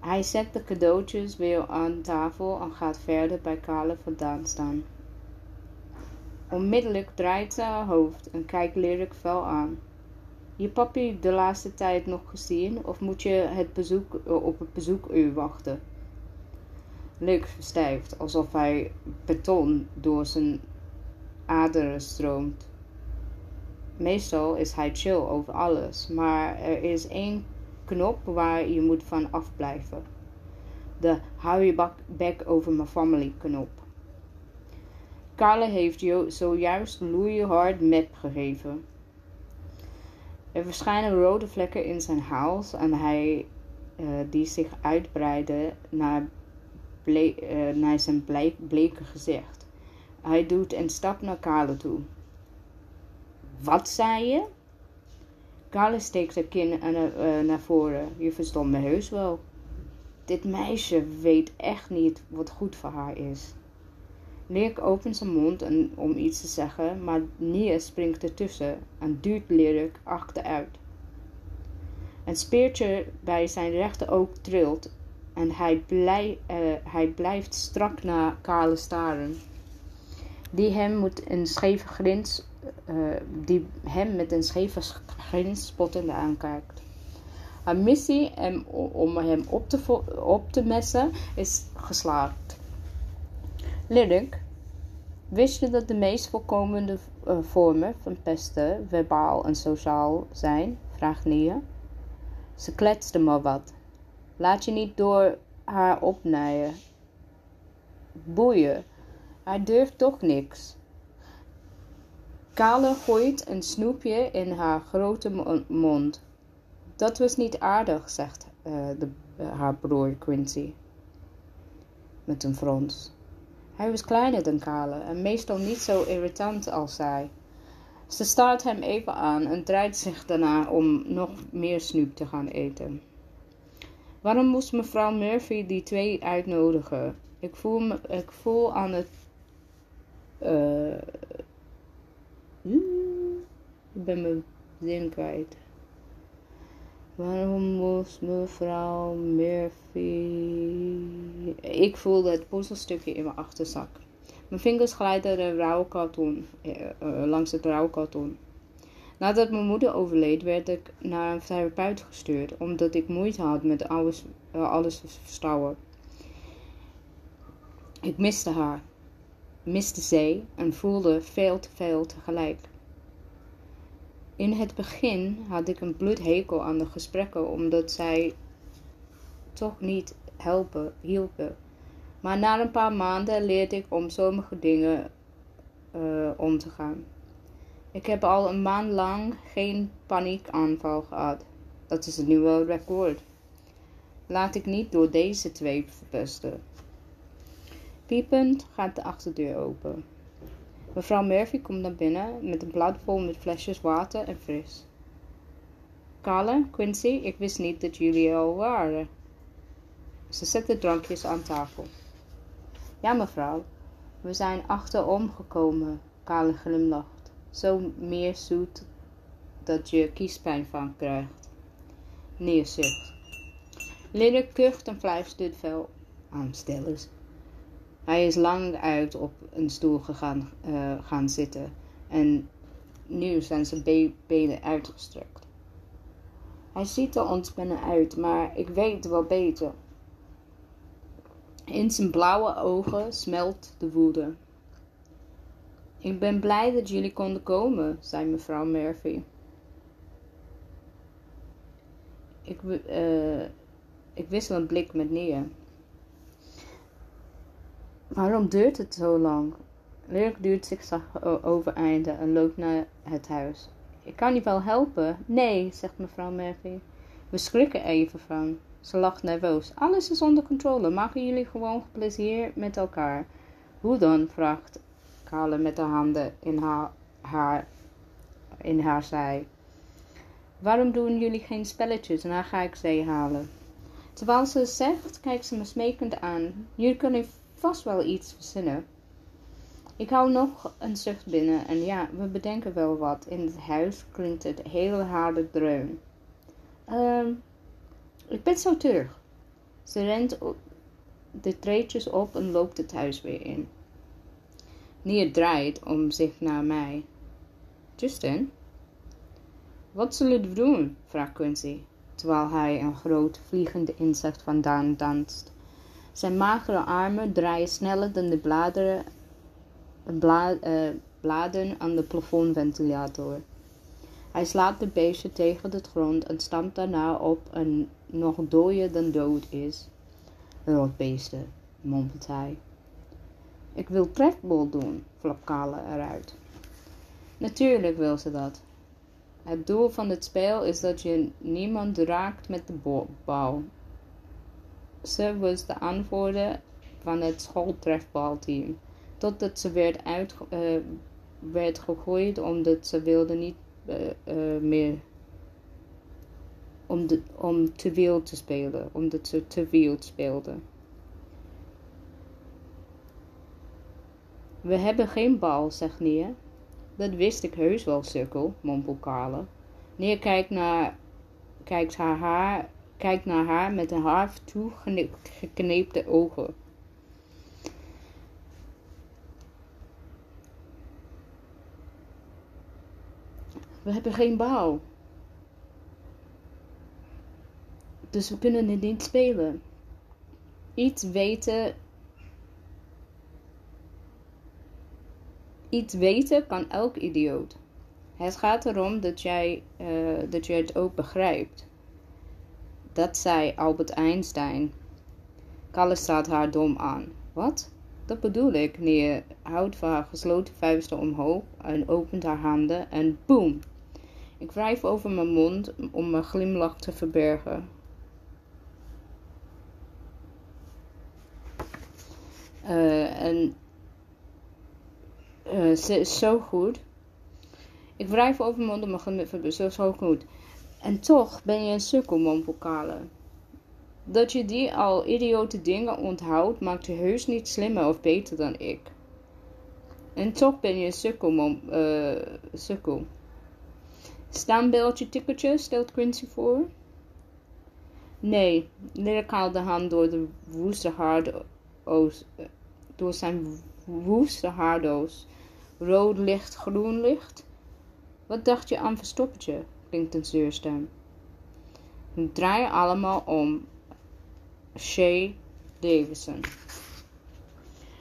Hij zet de cadeautjes weer aan tafel en gaat verder bij Kale vandaan staan. Onmiddellijk draait ze haar hoofd en kijkt Lyric fel aan. Je papi de laatste tijd nog gezien of moet je het bezoek, eh, op het bezoekuur wachten? Luc verstijft alsof hij beton door zijn aderen stroomt. Meestal is hij chill over alles, maar er is één knop waar je moet van afblijven. De hou je bek over mijn family knop. Carla heeft zojuist hard map gegeven. Er verschijnen rode vlekken in zijn hals en hij uh, die zich uitbreiden naar, uh, naar zijn bleke gezicht. Hij doet een stap naar Carla toe. Wat zei je? Carla steekt haar kin uh, naar voren. Je verstond me heus wel. Dit meisje weet echt niet wat goed voor haar is. Lyric opent zijn mond om iets te zeggen, maar Nia springt ertussen en duwt Lyric achteruit. Een speertje bij zijn rechteroog trilt en hij, blij, uh, hij blijft strak naar Kale staren, die hem, moet een scheve grins, uh, die hem met een scheve grins spottend aankijkt. Haar missie om hem op te, op te messen is geslaagd. Lyric, wist je dat de meest voorkomende uh, vormen van pesten verbaal en sociaal zijn? vraagt Nia. Ze kletste maar wat. Laat je niet door haar opnijden. Boeien, hij durft toch niks. Kale gooit een snoepje in haar grote mond. Dat was niet aardig, zegt uh, de, uh, haar broer Quincy. Met een frons. Hij was kleiner dan Kale en meestal niet zo irritant als zij. Ze staart hem even aan en draait zich daarna om nog meer snoep te gaan eten. Waarom moest mevrouw Murphy die twee uitnodigen? Ik voel, me, ik voel aan het. Uh, ik ben mijn zin kwijt. Waarom moest mevrouw Murphy. Ik voelde het puzzelstukje in mijn achterzak. Mijn vingers glijden de rouwkarton, eh, uh, langs het rouwkarton. Nadat mijn moeder overleed, werd ik naar een therapeut gestuurd, omdat ik moeite had met alles, uh, alles verstouwen. Ik miste haar, miste zee en voelde veel te veel tegelijk. In het begin had ik een bloedhekel aan de gesprekken, omdat zij toch niet helpen, hielpen. Maar na een paar maanden leerde ik om sommige dingen uh, om te gaan. Ik heb al een maand lang geen paniekaanval gehad. Dat is een nieuwe record. Laat ik niet door deze twee verpesten. Piepend gaat de achterdeur open. Mevrouw Murphy komt naar binnen met een blad vol met flesjes water en fris. Carla, Quincy, ik wist niet dat jullie al waren. Ze zet de drankjes aan tafel. Ja, mevrouw, we zijn achterom gekomen, Kale glimlacht. Zo meer zoet dat je kiespijn van krijgt. Neerzicht. Lidder kucht en fluistert veel aanstellers. Hij is lang uit op een stoel gegaan, uh, gaan zitten en nu zijn zijn benen uitgestrekt. Hij ziet er ontspannen uit, maar ik weet wel beter. In zijn blauwe ogen smelt de woede. Ik ben blij dat jullie konden komen, zei mevrouw Murphy. Ik, uh, ik wissel een blik met neer. Waarom duurt het zo lang? Lyric duurt zich overeinde en loopt naar het huis. Ik kan je wel helpen? Nee, zegt mevrouw Murphy. We schrikken even van. Ze lacht nerveus. Alles is onder controle. Maken jullie gewoon plezier met elkaar? Hoe dan? vraagt Kale met de handen in haar, haar, in haar zij. Waarom doen jullie geen spelletjes en dan ga ik zee halen? Terwijl ze zegt, kijkt ze me smekend aan. Jullie kunnen vast wel iets verzinnen. Ik hou nog een zucht binnen en ja, we bedenken wel wat. In het huis klinkt het hele harde dreun. Ehm, ik ben zo terug. Ze rent de treetjes op en loopt het huis weer in. Nier draait om zich naar mij. Justin? Wat zullen we doen? vraagt Quincy, terwijl hij een groot vliegende insect vandaan danst. Zijn magere armen draaien sneller dan de bladeren, bla, uh, bladen aan de plafondventilator. Hij slaat de beestje tegen de grond en stampt daarna op en nog dooier dan dood is. Rotbeesten, mompelt hij. Ik wil trefbol doen, flapt Kale eruit. Natuurlijk wil ze dat. Het doel van het spel is dat je niemand raakt met de bal. Ze was de aanvoerder van het schooltrefbalteam, totdat ze werd, uit, uh, werd gegooid omdat ze wilde niet uh, meer om, de, om te wild te spelen, omdat ze te wild speelde. We hebben geen bal, zegt Neer. Dat wist ik heus wel, sukkel, mompelt Carla. Neer kijkt, naar, kijkt, haar haar, kijkt naar haar met een half toegekneepte ogen. We hebben geen bal. Dus we kunnen het niet spelen. Iets weten. Iets weten kan elk idioot. Het gaat erom dat jij, uh, dat je het ook begrijpt. Dat zei Albert Einstein. Kalle staat haar dom aan. Wat? Dat bedoel ik. Neer houdt haar gesloten vuisten omhoog en opent haar handen en boem. Ik wrijf over mijn mond om mijn glimlach te verbergen. Uh, en uh, ze is zo goed. Ik wrijf over mijn mond om mijn glimlach te verbergen. Zo goed. En toch ben je een sukkel, mompelkale. Dat je die al idiote dingen onthoudt, maakt je heus niet slimmer of beter dan ik. En toch ben je een sukkel, mom, uh, sukkel. Staanbeeldje tikkertje, stelt Quincy voor. Nee, Lyric haalt de hand door de woeste haardoos, door zijn woeste haardoos. Rood licht, groen licht. Wat dacht je aan verstoppertje? Klinkt een zeurstem. We draaien allemaal om. Shay Davison.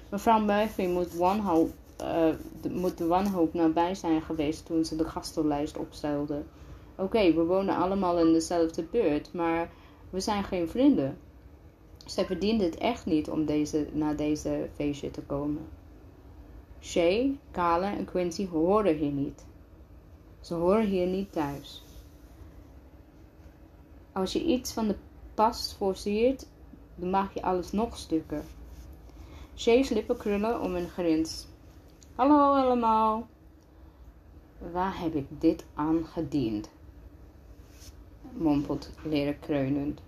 Mevrouw Murphy moet, wanhoop, uh, de, moet de wanhoop nabij zijn geweest toen ze de gastenlijst opstelde. Oké, we wonen allemaal in dezelfde buurt, maar we zijn geen vrienden. Zij verdient het echt niet om deze, naar deze feestje te komen. Shay, Kale en Quincy horen hier niet. Ze horen hier niet thuis. Als je iets van de past forceert, dan maak je alles nog stukken. Shay's lippen krullen om een grins. Hallo allemaal. Waar heb ik dit aan gediend? mompelt leren kreunend.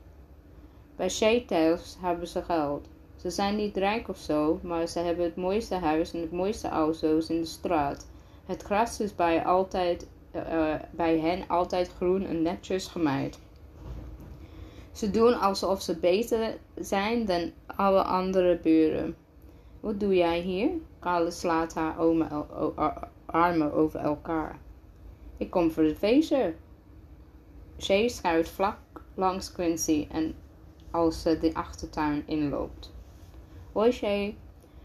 Bij Shay thuis hebben ze geld. Ze zijn niet rijk of zo, maar ze hebben het mooiste huis en het mooiste auto's in de straat. Het gras is bij, altijd, uh, bij hen altijd groen en netjes gemaaid. Ze doen alsof ze beter zijn dan alle andere buren. Wat doe jij hier? Carla slaat haar armen over elkaar. Ik kom voor het feestje. Shay schuift vlak langs Quincy en als ze de achtertuin inloopt. Hoi Shay.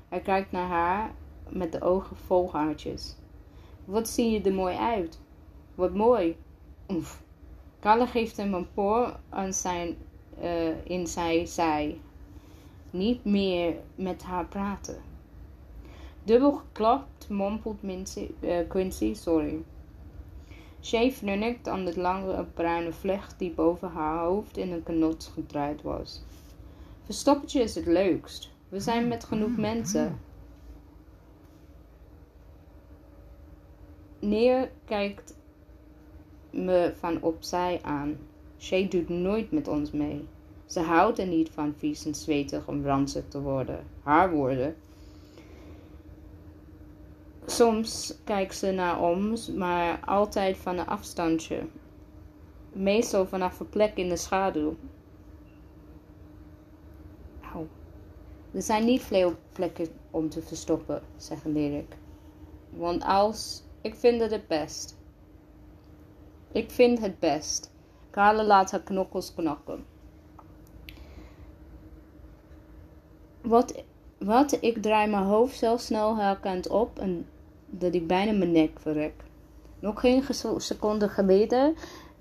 Hij kijkt naar haar met de ogen vol haartjes. Wat zie je er mooi uit. Wat mooi. Oef. Kalle geeft hem een poor aan zijn, uh, in zijn zij. Niet meer met haar praten. Dubbel geklapt mompelt Mincy, uh, Quincy sorry. Shay fnunnikt aan de lange bruine vlecht die boven haar hoofd in een kanot gedraaid was. Verstoppertje is het leukst. We zijn met genoeg mensen. Neer kijkt me van opzij aan. Shay doet nooit met ons mee. Ze houdt er niet van vies en zwetig om ranzig te worden. Haar woorden. Soms kijkt ze naar ons, maar altijd van een afstandje. Meestal vanaf een plek in de schaduw. Au. Er zijn niet veel plekken om te verstoppen, zegt Lyric. Want als... Ik vind het het best. Ik vind het best. Carla laat haar knokkels knakken. Wat, wat, ik draai mijn hoofd zo snel haar kant op en dat ik bijna mijn nek verrek. Nog geen seconde geleden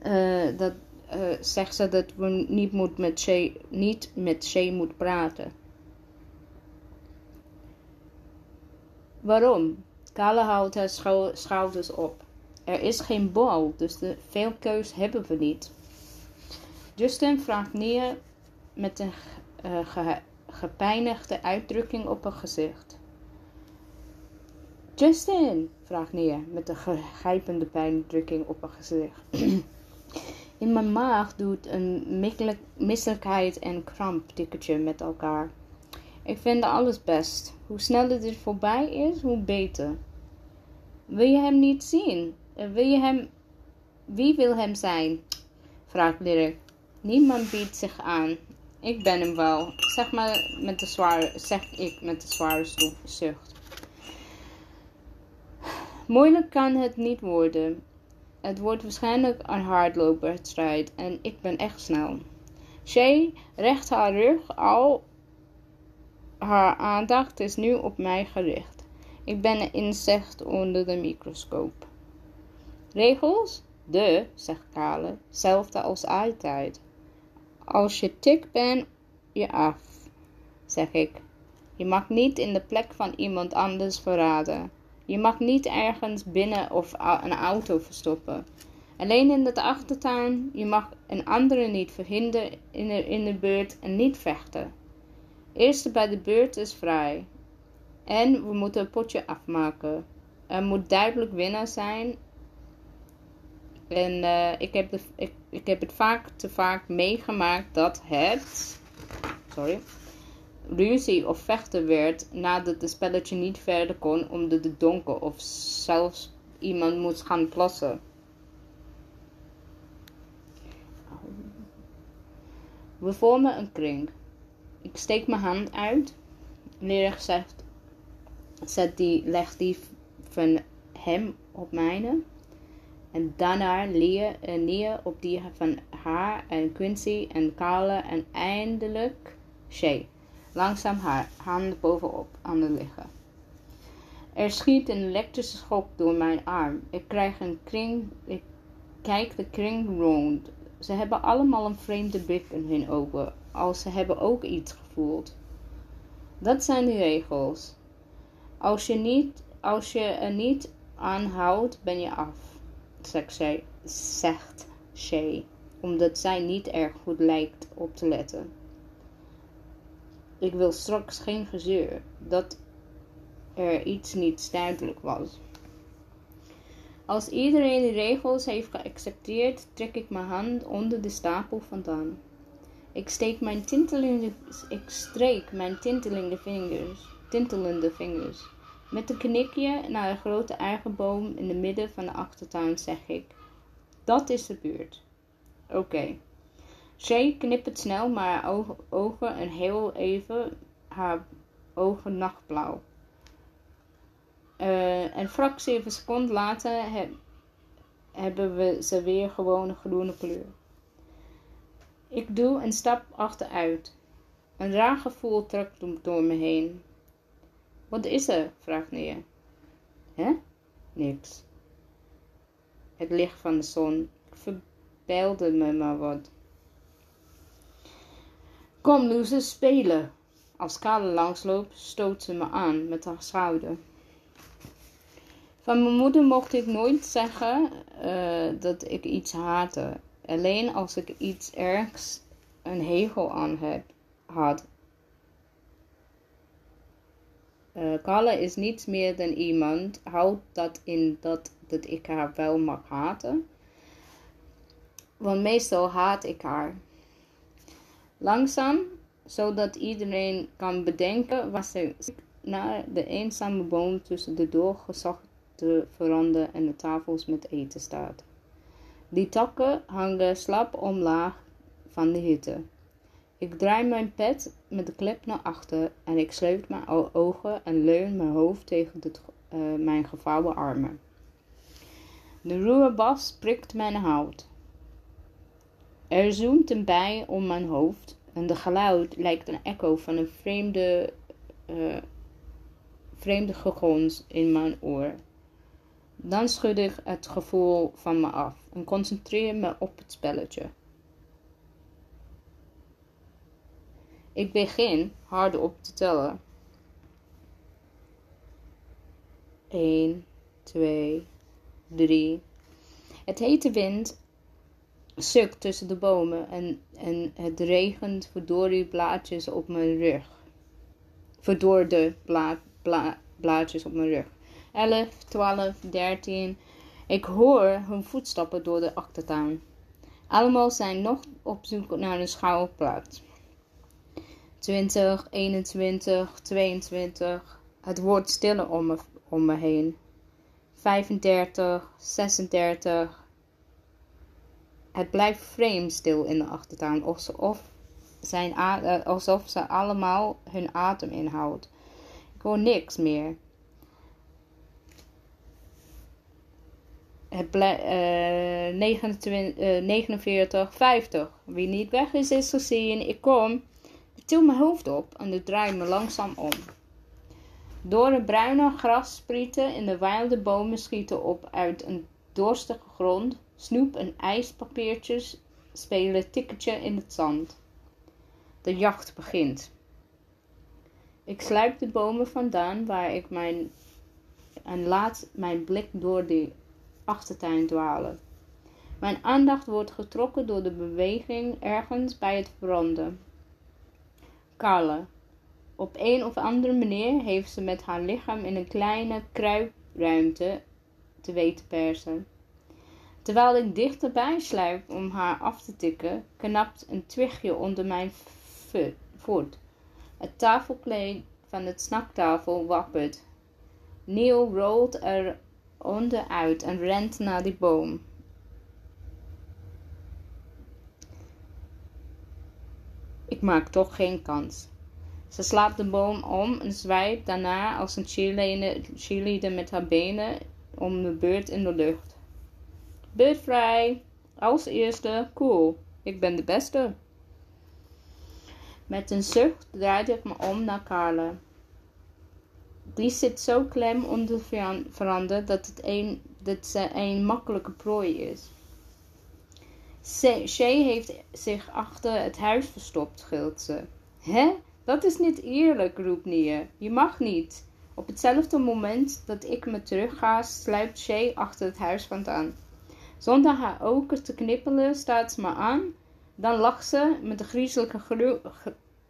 uh, dat, uh, zegt ze dat we niet, moet met Shay, niet met Shay moet praten. Waarom? Kale houdt haar schou schouders op. Er is geen bal, dus de veel keus hebben we niet. Justin vraagt neer met een ge gepijnigde uitdrukking op haar gezicht. Justin, vraagt neer met een grijpende pijndrukking op haar gezicht. In mijn maag doet een misselijkheid en kramp tikkertje met elkaar. Ik vind alles best. Hoe sneller dit voorbij is, hoe beter. Wil je hem niet zien? Wie wil hem zijn? Vraagt Lyric. Niemand biedt zich aan. Ik ben hem wel. Zeg maar met de zware... Zeg ik met de zware zucht. Moeilijk kan het niet worden. Het wordt waarschijnlijk een hardloopwedstrijd en ik ben echt snel. Shay recht haar rug, al haar aandacht is nu op mij gericht. Ik ben een insect onder de microscoop. Regels? De, zegt Kale, hetzelfde als altijd. Als je tik bent, je af, zeg ik. Je mag niet in de plek van iemand anders verraden. Je mag niet ergens binnen of een auto verstoppen. Alleen in de achtertuin, je mag een andere niet verhinderen in de, in de beurt en niet vechten. Eerste bij de beurt is vrij. En we moeten een potje afmaken. Er moet duidelijk winnaar zijn. En uh, ik, heb ik, ik heb het vaak te vaak meegemaakt dat het. Sorry ruzie of vechten werd nadat het spelletje niet verder kon omdat het donker of zelfs iemand moest gaan plassen. We vormen een kring. Ik steek mijn hand uit. Leraar zegt, zet die, leg die van hem op mijne. En daarna en neer op die van haar en Quincy en Carla en eindelijk Shay langzaam haar handen bovenop aan de liggen. Er schiet een elektrische schok door mijn arm. Ik krijg een kring. Ik kijk de kring rond. Ze hebben allemaal een vreemde blik in hun ogen, als ze hebben ook iets gevoeld. Dat zijn de regels. Als je, niet, als je er niet aan houdt, ben je af, zegt, Shay, omdat zij niet erg goed lijkt op te letten. Ik wil straks geen gezeur dat er iets niet duidelijk was. Als iedereen de regels heeft geaccepteerd, trek ik mijn hand onder de stapel vandaan. Ik steek mijn tintelende, ik streek mijn tintelende vingers, tintelende vingers. Met een knikje naar de grote eigenboom in het midden van de achtertuin zeg ik: Dat is de buurt. Oké. Shay knippert snel, maar haar ogen en heel even haar ogen nachtblauw. Uh, een fractie van een seconde later hebben we ze weer gewoon een groene kleur. Ik doe een stap achteruit. Een raar gevoel trekt door me heen. Wat is er? vraagt Nia. Hè? Niks. Het licht van de zon. Verbeelde me maar wat. Kom ze spelen. Als Kale langsloopt, stoot ze me aan met haar schouder. Van mijn moeder mocht ik nooit zeggen uh, dat ik iets haatte. Alleen als ik iets ergs een hegel aan heb, had. Uh, Kalle is niets meer dan iemand. Houdt dat in dat, dat ik haar wel mag haten. Want meestal haat ik haar. Langzaam, zodat iedereen kan bedenken was ze naar de eenzame boom tussen de doorgezochte veranden en de tafels met eten staat. Die takken hangen slap omlaag van de hitte. Ik draai mijn pet met de klep naar achter en ik sluit mijn ogen en leun mijn hoofd tegen de, uh, mijn gevouwen armen. De ruwe bas prikt mijn hout. Er zoomt een bij om mijn hoofd en de geluid lijkt een echo van een vreemde, uh, vreemde gegons in mijn oor. Dan schud ik het gevoel van me af en concentreer me op het spelletje. Ik begin hardop te tellen. 1, 2, 3. Het hete wind suk tussen de bomen en, en het regent verdorie blaadjes op mijn rug. Verdoorde bla, bla, blaadjes op mijn rug. 11, 12, 13. Ik hoor hun voetstappen door de achtertuin. Allemaal zijn nog op zoek naar een schouwplaats. 20, 21, 22. Het wordt stiller om me, om me heen. 35, 36, het blijft vreemd stil in de achtertuin, alsof, zijn eh, alsof ze allemaal hun adem inhoudt. Ik hoor niks meer. Het blijft 29, uh, 49, 50. Wie niet weg is, is gezien. Ik kom. Ik til mijn hoofd op en ik draai me langzaam om. Door de bruine grassprieten in de wilde bomen schieten op uit een dorstige grond, snoep en ijspapiertjes spelen tikketje in het zand. De jacht begint. Ik sluip de bomen vandaan waar ik mijn en laat mijn blik door de achtertuin dwalen. Mijn aandacht wordt getrokken door de beweging ergens bij het branden. Carla. Op een of andere manier heeft ze met haar lichaam in een kleine kruipruimte te weten persen. Terwijl ik dichterbij sluip om haar af te tikken, knapt een twichtje onder mijn voet. Het tafelkleed van het snaktafel wappert. Neil rolt er onderuit en rent naar die boom. Ik maak toch geen kans. Ze slaat de boom om en zwijgt daarna als een cheerleader met haar benen om de beurt in de lucht. Beurt vrij. Als eerste. Cool. Ik ben de beste. Met een zucht draaide ik me om naar Carla. Die zit zo klem onder veranda dat, het een, dat ze een makkelijke prooi is. Shay heeft zich achter het huis verstopt, gilt ze. Hè? Dat is niet eerlijk, roept Nia. Je mag niet. Op hetzelfde moment dat ik me terugga, sluipt Shay achter het huis vandaan. Zonder haar ogen te knippelen staat ze me aan. Dan lacht ze met een griezelige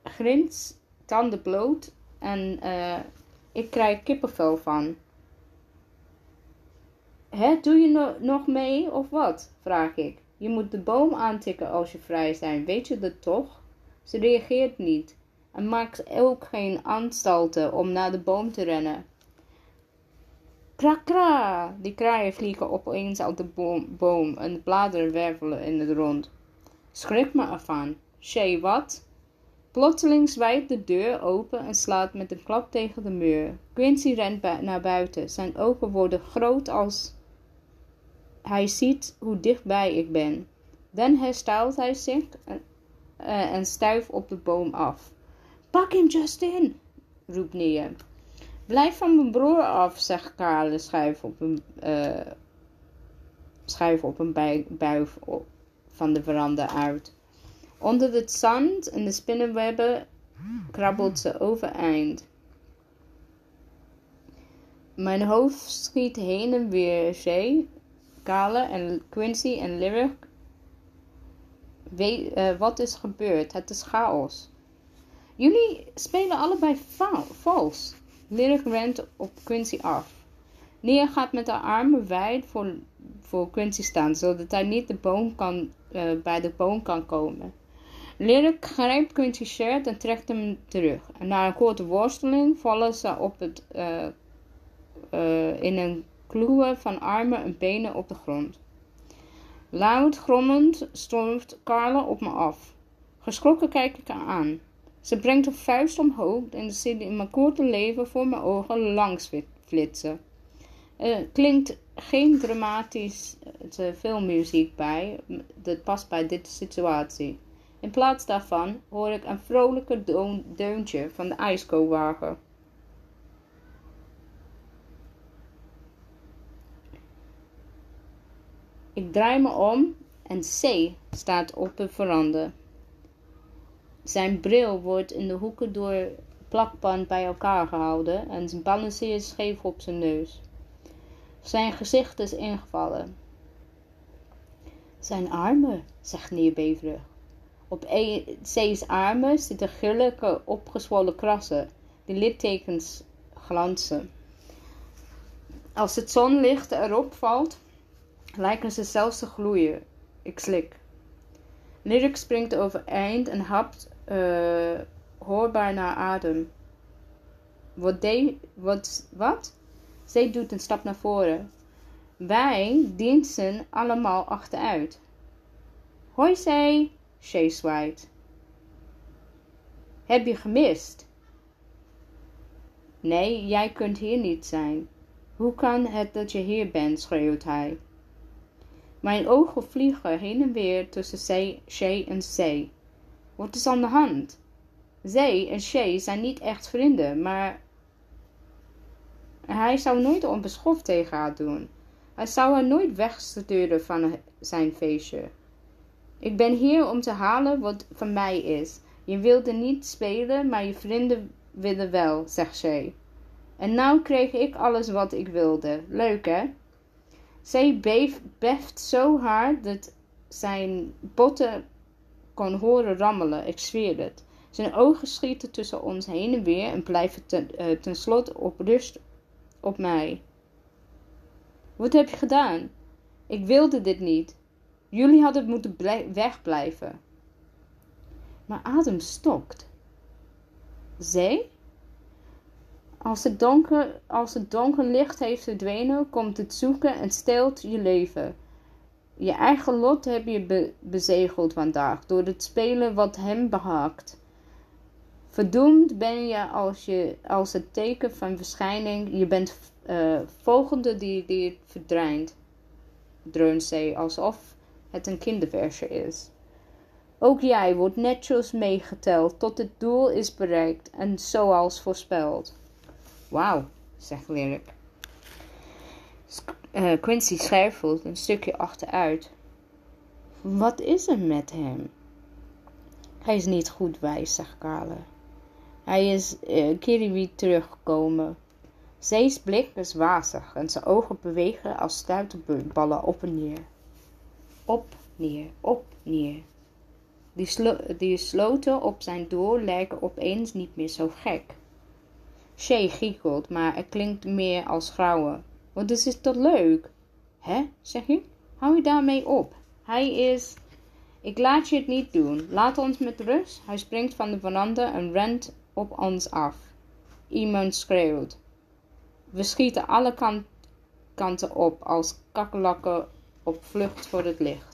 grins, tanden bloot. En uh, ik krijg kippenvel van. Hè, doe je nog mee of wat? vraag ik. Je moet de boom aantikken als je vrij zijn, weet je dat toch? Ze reageert niet en maakt ook geen anstalten om naar de boom te rennen. Krakra! Die kraaien vliegen opeens uit de boom, boom en de bladeren wervelen in het rond. Schrik me ervan. Shay, wat? Plotseling zwijgt de deur open en slaat met een klap tegen de muur. Quincy rent naar buiten. Zijn ogen worden groot als hij ziet hoe dichtbij ik ben. Dan herstelt hij zich en, uh, en stuift op de boom af. Pak hem, Justin, roept Nia. Blijf van mijn broer af, zegt Karel schuif op een, uh, schuif op een buif van de veranda uit. Onder het zand en de spinnenwebben krabbelt ze overeind. Mijn hoofd schiet heen en weer. Shay, Kale en Quincy en Lyric. Uh, wat is gebeurd? Het is chaos. Jullie spelen allebei vals. Lyric rent op Quincy af. Nia gaat met haar armen wijd voor, voor Quincy staan, zodat hij niet de boom kan, uh, bij de boom kan komen. Lyric grijpt Quincy's shirt en trekt hem terug. En na een korte worsteling vallen ze op het, uh, in een kluwen van armen en benen op de grond. Luid grommend stormt Carla op me af. Geschrokken kijk ik haar aan. Ze brengt een vuist omhoog en ziet in mijn korte leven voor mijn ogen langs flitsen. Er klinkt geen dramatische filmmuziek bij, dat past bij deze situatie. In plaats daarvan hoor ik een vrolijke deuntje van de ijskowagen. Ik draai me om en C staat op de veranda. Zijn bril wordt in de hoeken door plakband bij elkaar gehouden en balanceert scheef op zijn neus. Zijn gezicht is ingevallen. Zijn armen, zegt neerbeverig. Op C's armen zitten grillige opgezwollen krassen, die littekens glanzen. Als het zonlicht erop valt, lijken ze zelfs te gloeien. Ik slik. Lyric springt overeind en hapt uh, hoorbaar naar adem. Wat, de, wat, wat? Zij doet een stap naar voren. Wij diensten allemaal achteruit. Hoi, zij, Shay zwaait. Heb je gemist? Nee, jij kunt hier niet zijn. Hoe kan het dat je hier bent? schreeuwt hij. Mijn ogen vliegen heen en weer tussen Shay en Shay. Wat is aan de hand? Zij en Shay zijn niet echt vrienden, maar hij zou nooit onbeschoft tegen haar doen. Hij zou haar nooit wegsturen van zijn feestje. Ik ben hier om te halen wat van mij is. Je wilde niet spelen, maar je vrienden willen wel, zegt zij. En nou kreeg ik alles wat ik wilde. Leuk, hè? Zij beef, beft zo hard dat zijn botten kon horen rammelen. Ik zweer het. Zijn ogen schieten tussen ons heen en weer en blijven ten, uh, tenslotte op rust op mij. Wat heb je gedaan? Ik wilde dit niet. Jullie hadden moeten wegblijven. Maar adem stokt. Zee? Als het, donker, als het donker licht heeft verdwenen, komt het zoeken en steelt je leven. Je eigen lot heb je bezegeld vandaag door het spelen wat hem behaakt. Verdoemd ben je als, je als het teken van verschijning. Je bent uh, volgende die, die het verdwijnt, dreunt zij alsof het een kinderversje is. Ook jij wordt netjes meegeteld tot het doel is bereikt en zoals voorspeld. Wauw, zegt Lyric. Uh, Quincy schuifelt een stukje achteruit. Wat is er met hem? Hij is niet goed wijs, zegt Carla. Hij is uh, Kiriwi teruggekomen. Zees blik is wazig en zijn ogen bewegen als stuiterballen op en neer. Op, neer, op, neer. Die, die sloten op zijn door lijken opeens niet meer zo gek. Shay giechelt, maar het klinkt meer als grauwen. Is het toch leuk? Hè, zeg je? Hou je daarmee op. Hij is... Ik laat je het niet doen. Laat ons met rust. Hij springt van de veranda en rent op ons af. Iemand schreeuwt. We schieten alle kanten op als kakkelakken op vlucht voor het licht.